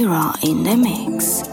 Mira in the mix.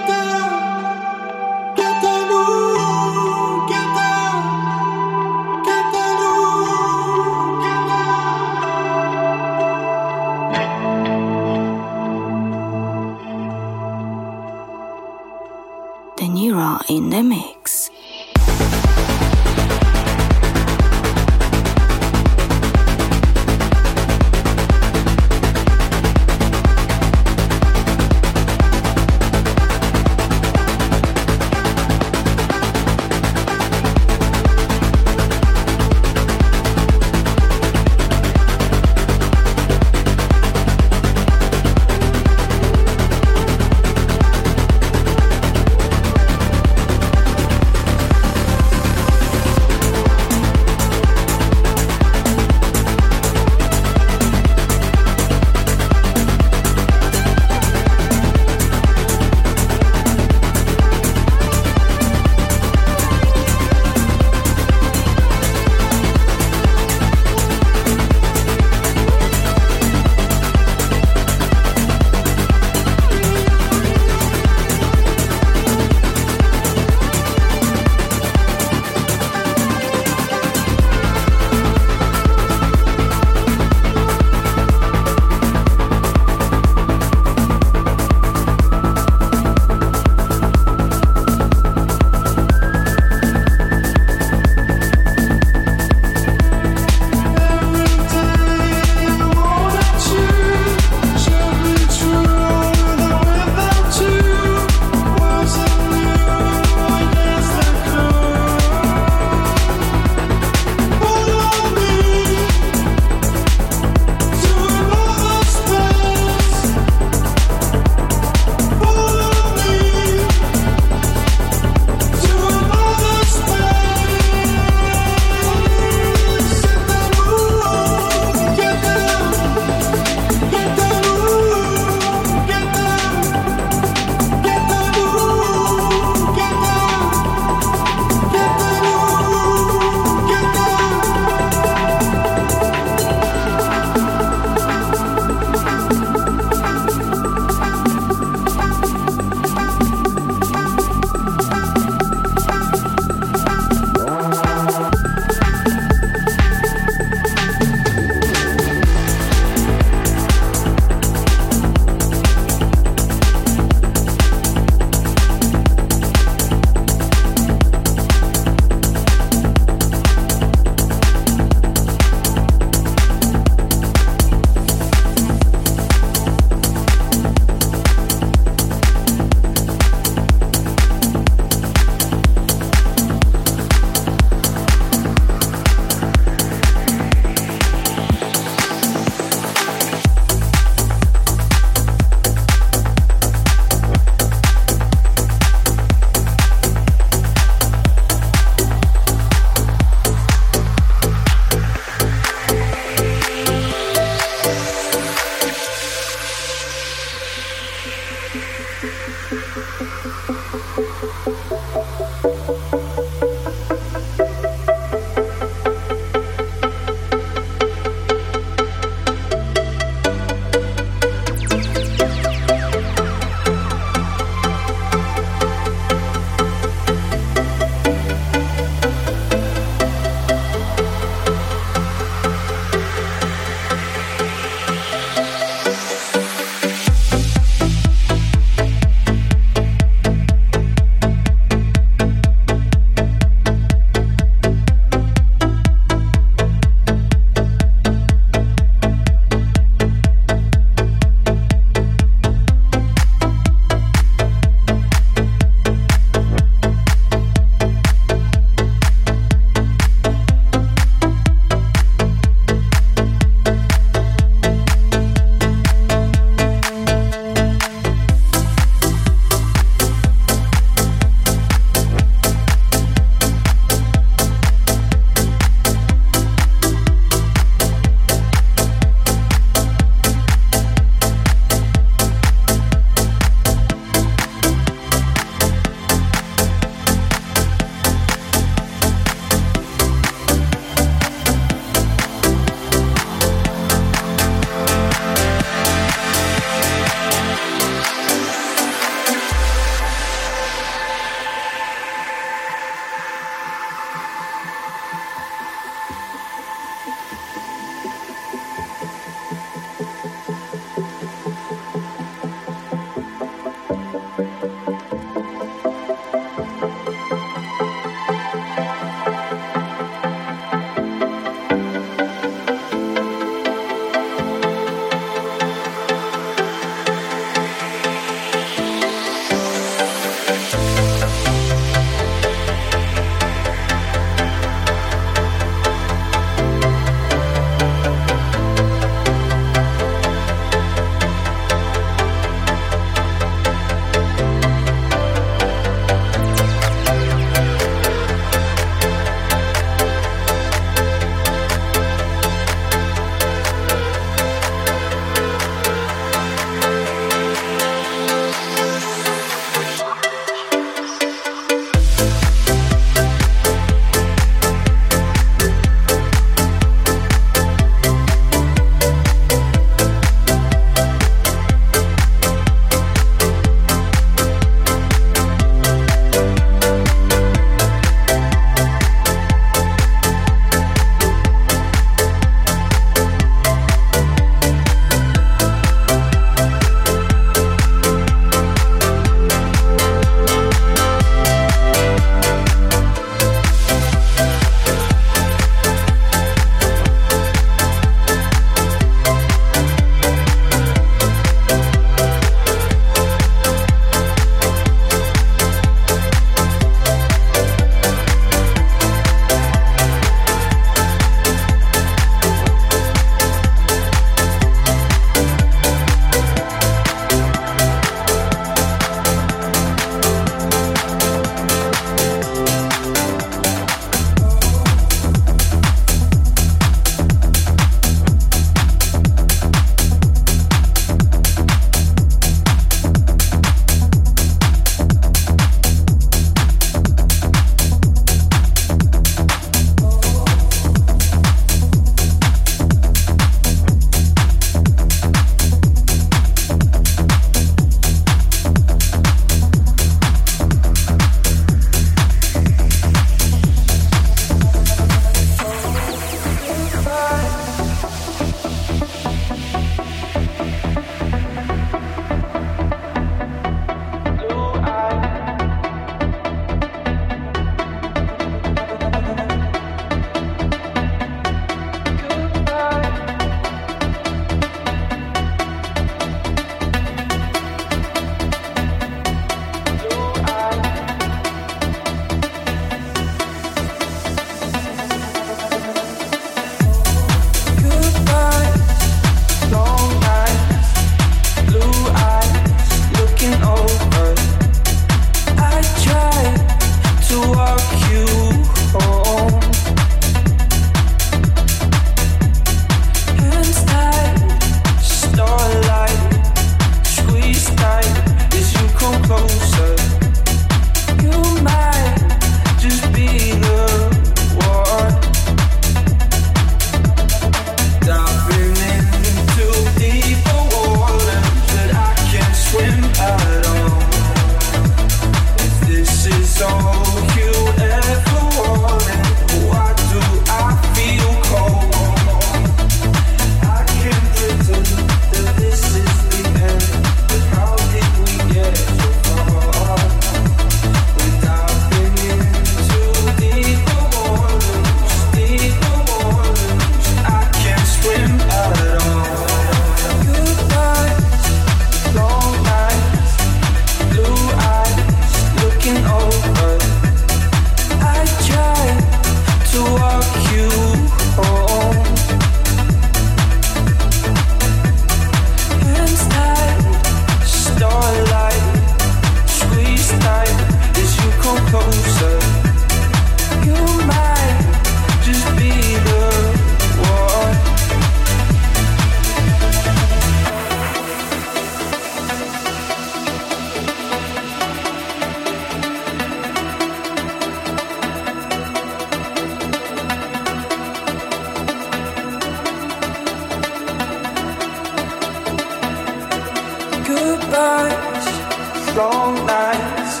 goodbyes, long nights,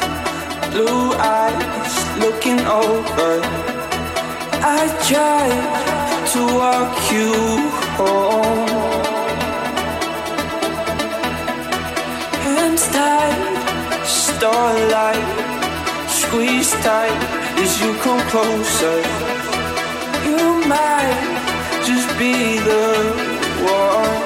blue eyes looking over. I tried to walk you home. Hands tied, starlight, squeeze tight as you come closer. You might just be the one.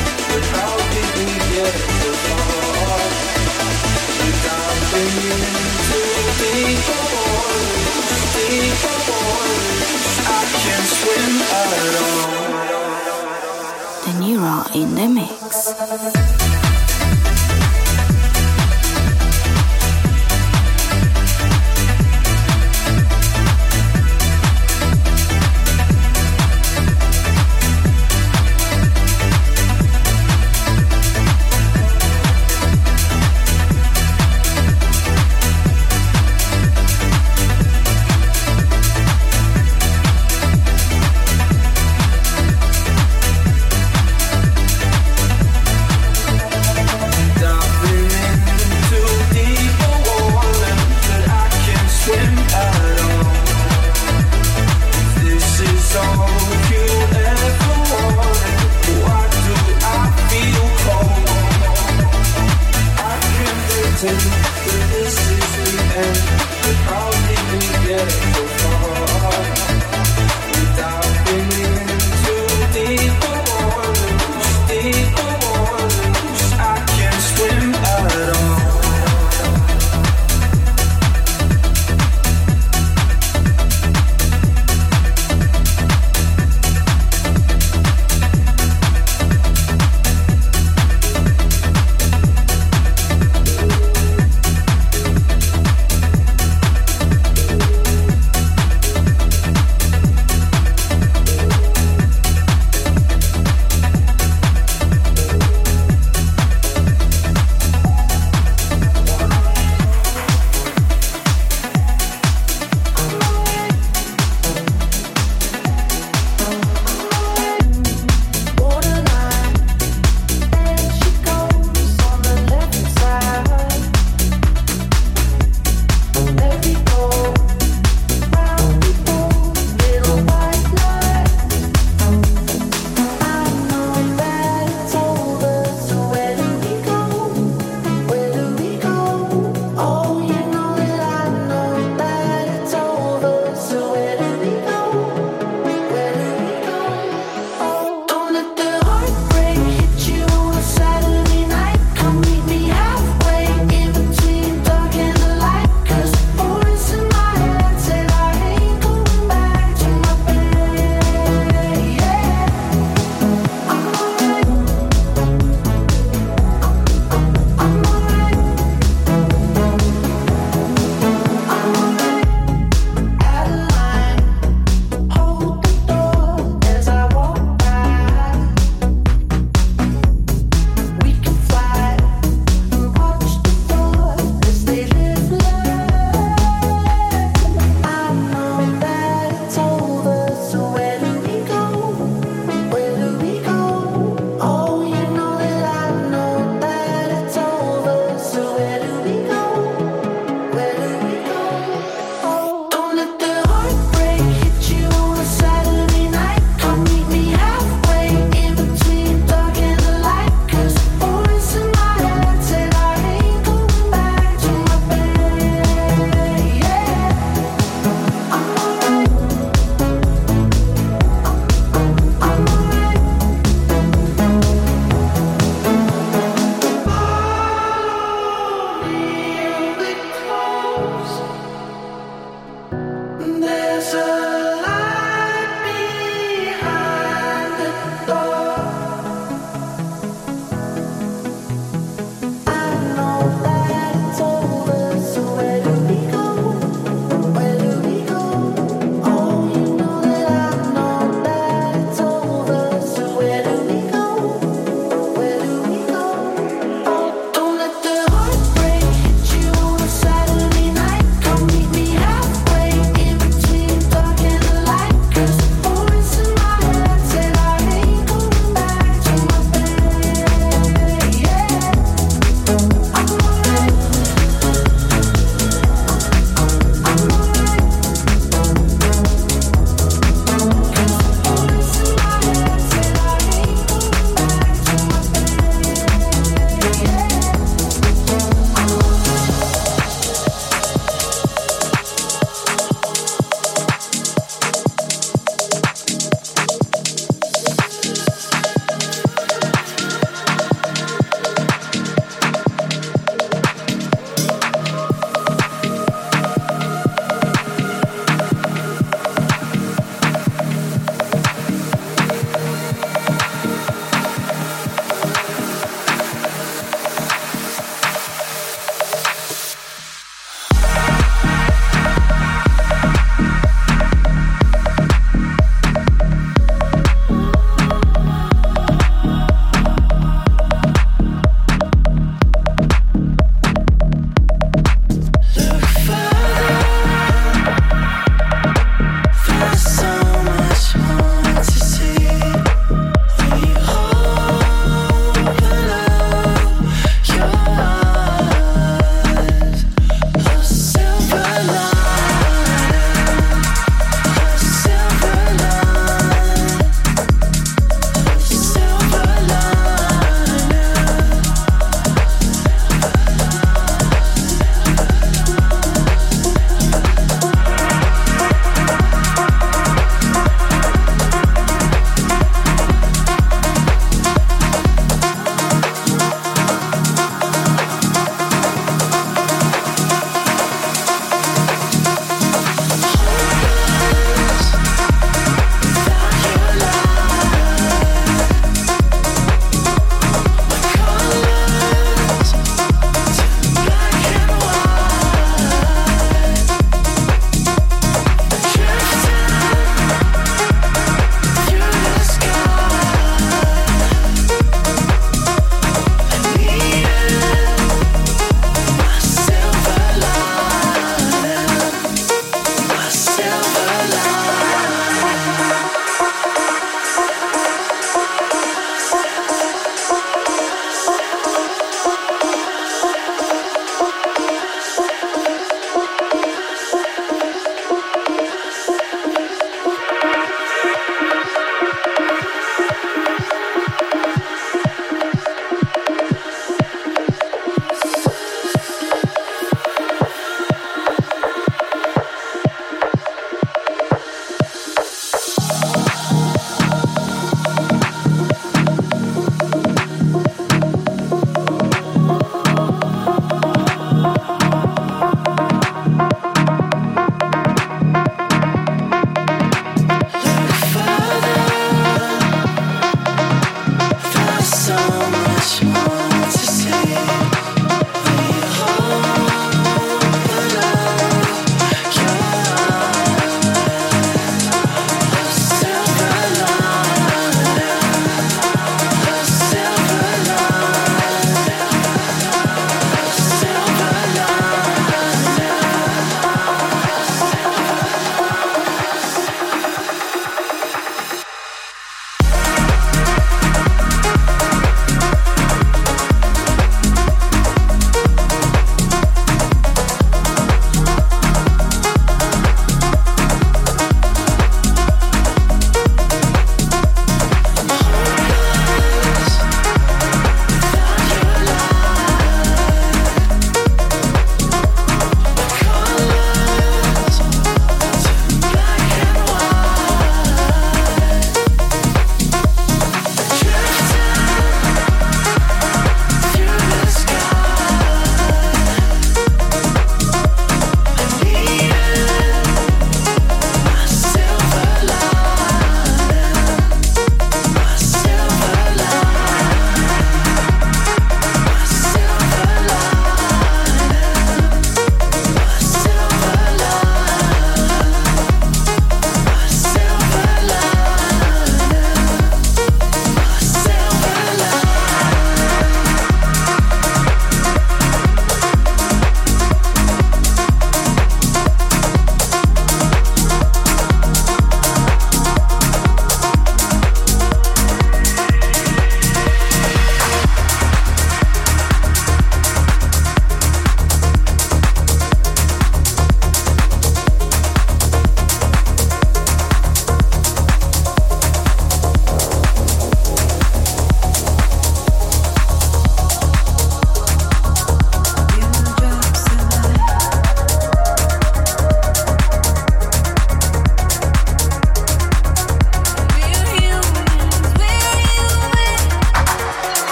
De Niro in the mix.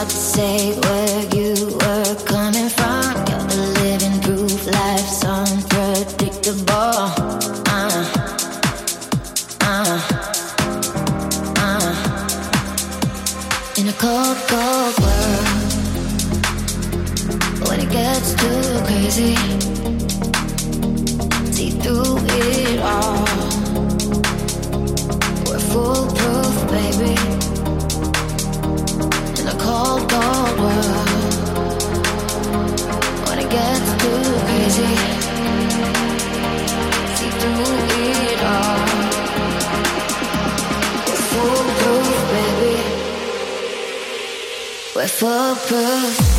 Hard to say where you were We're foolproof.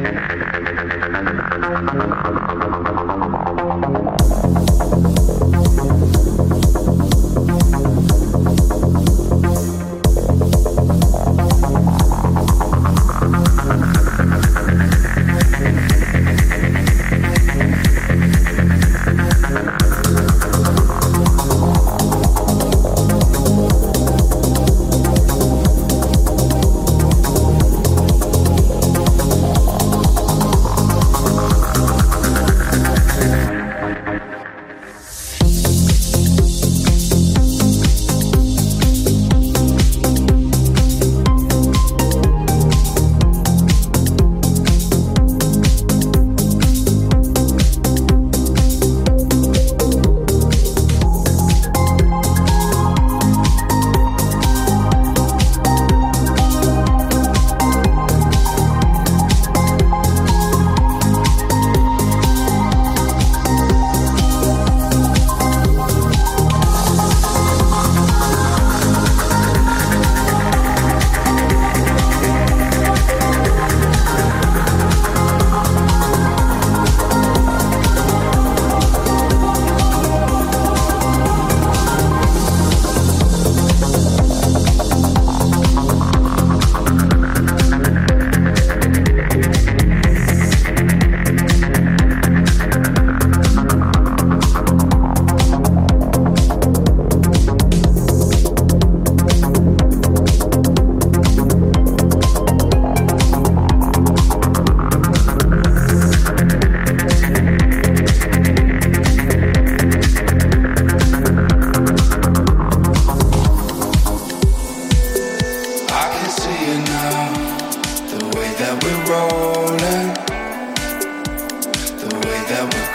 Música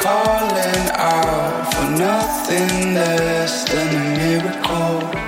falling out for nothing less than a miracle.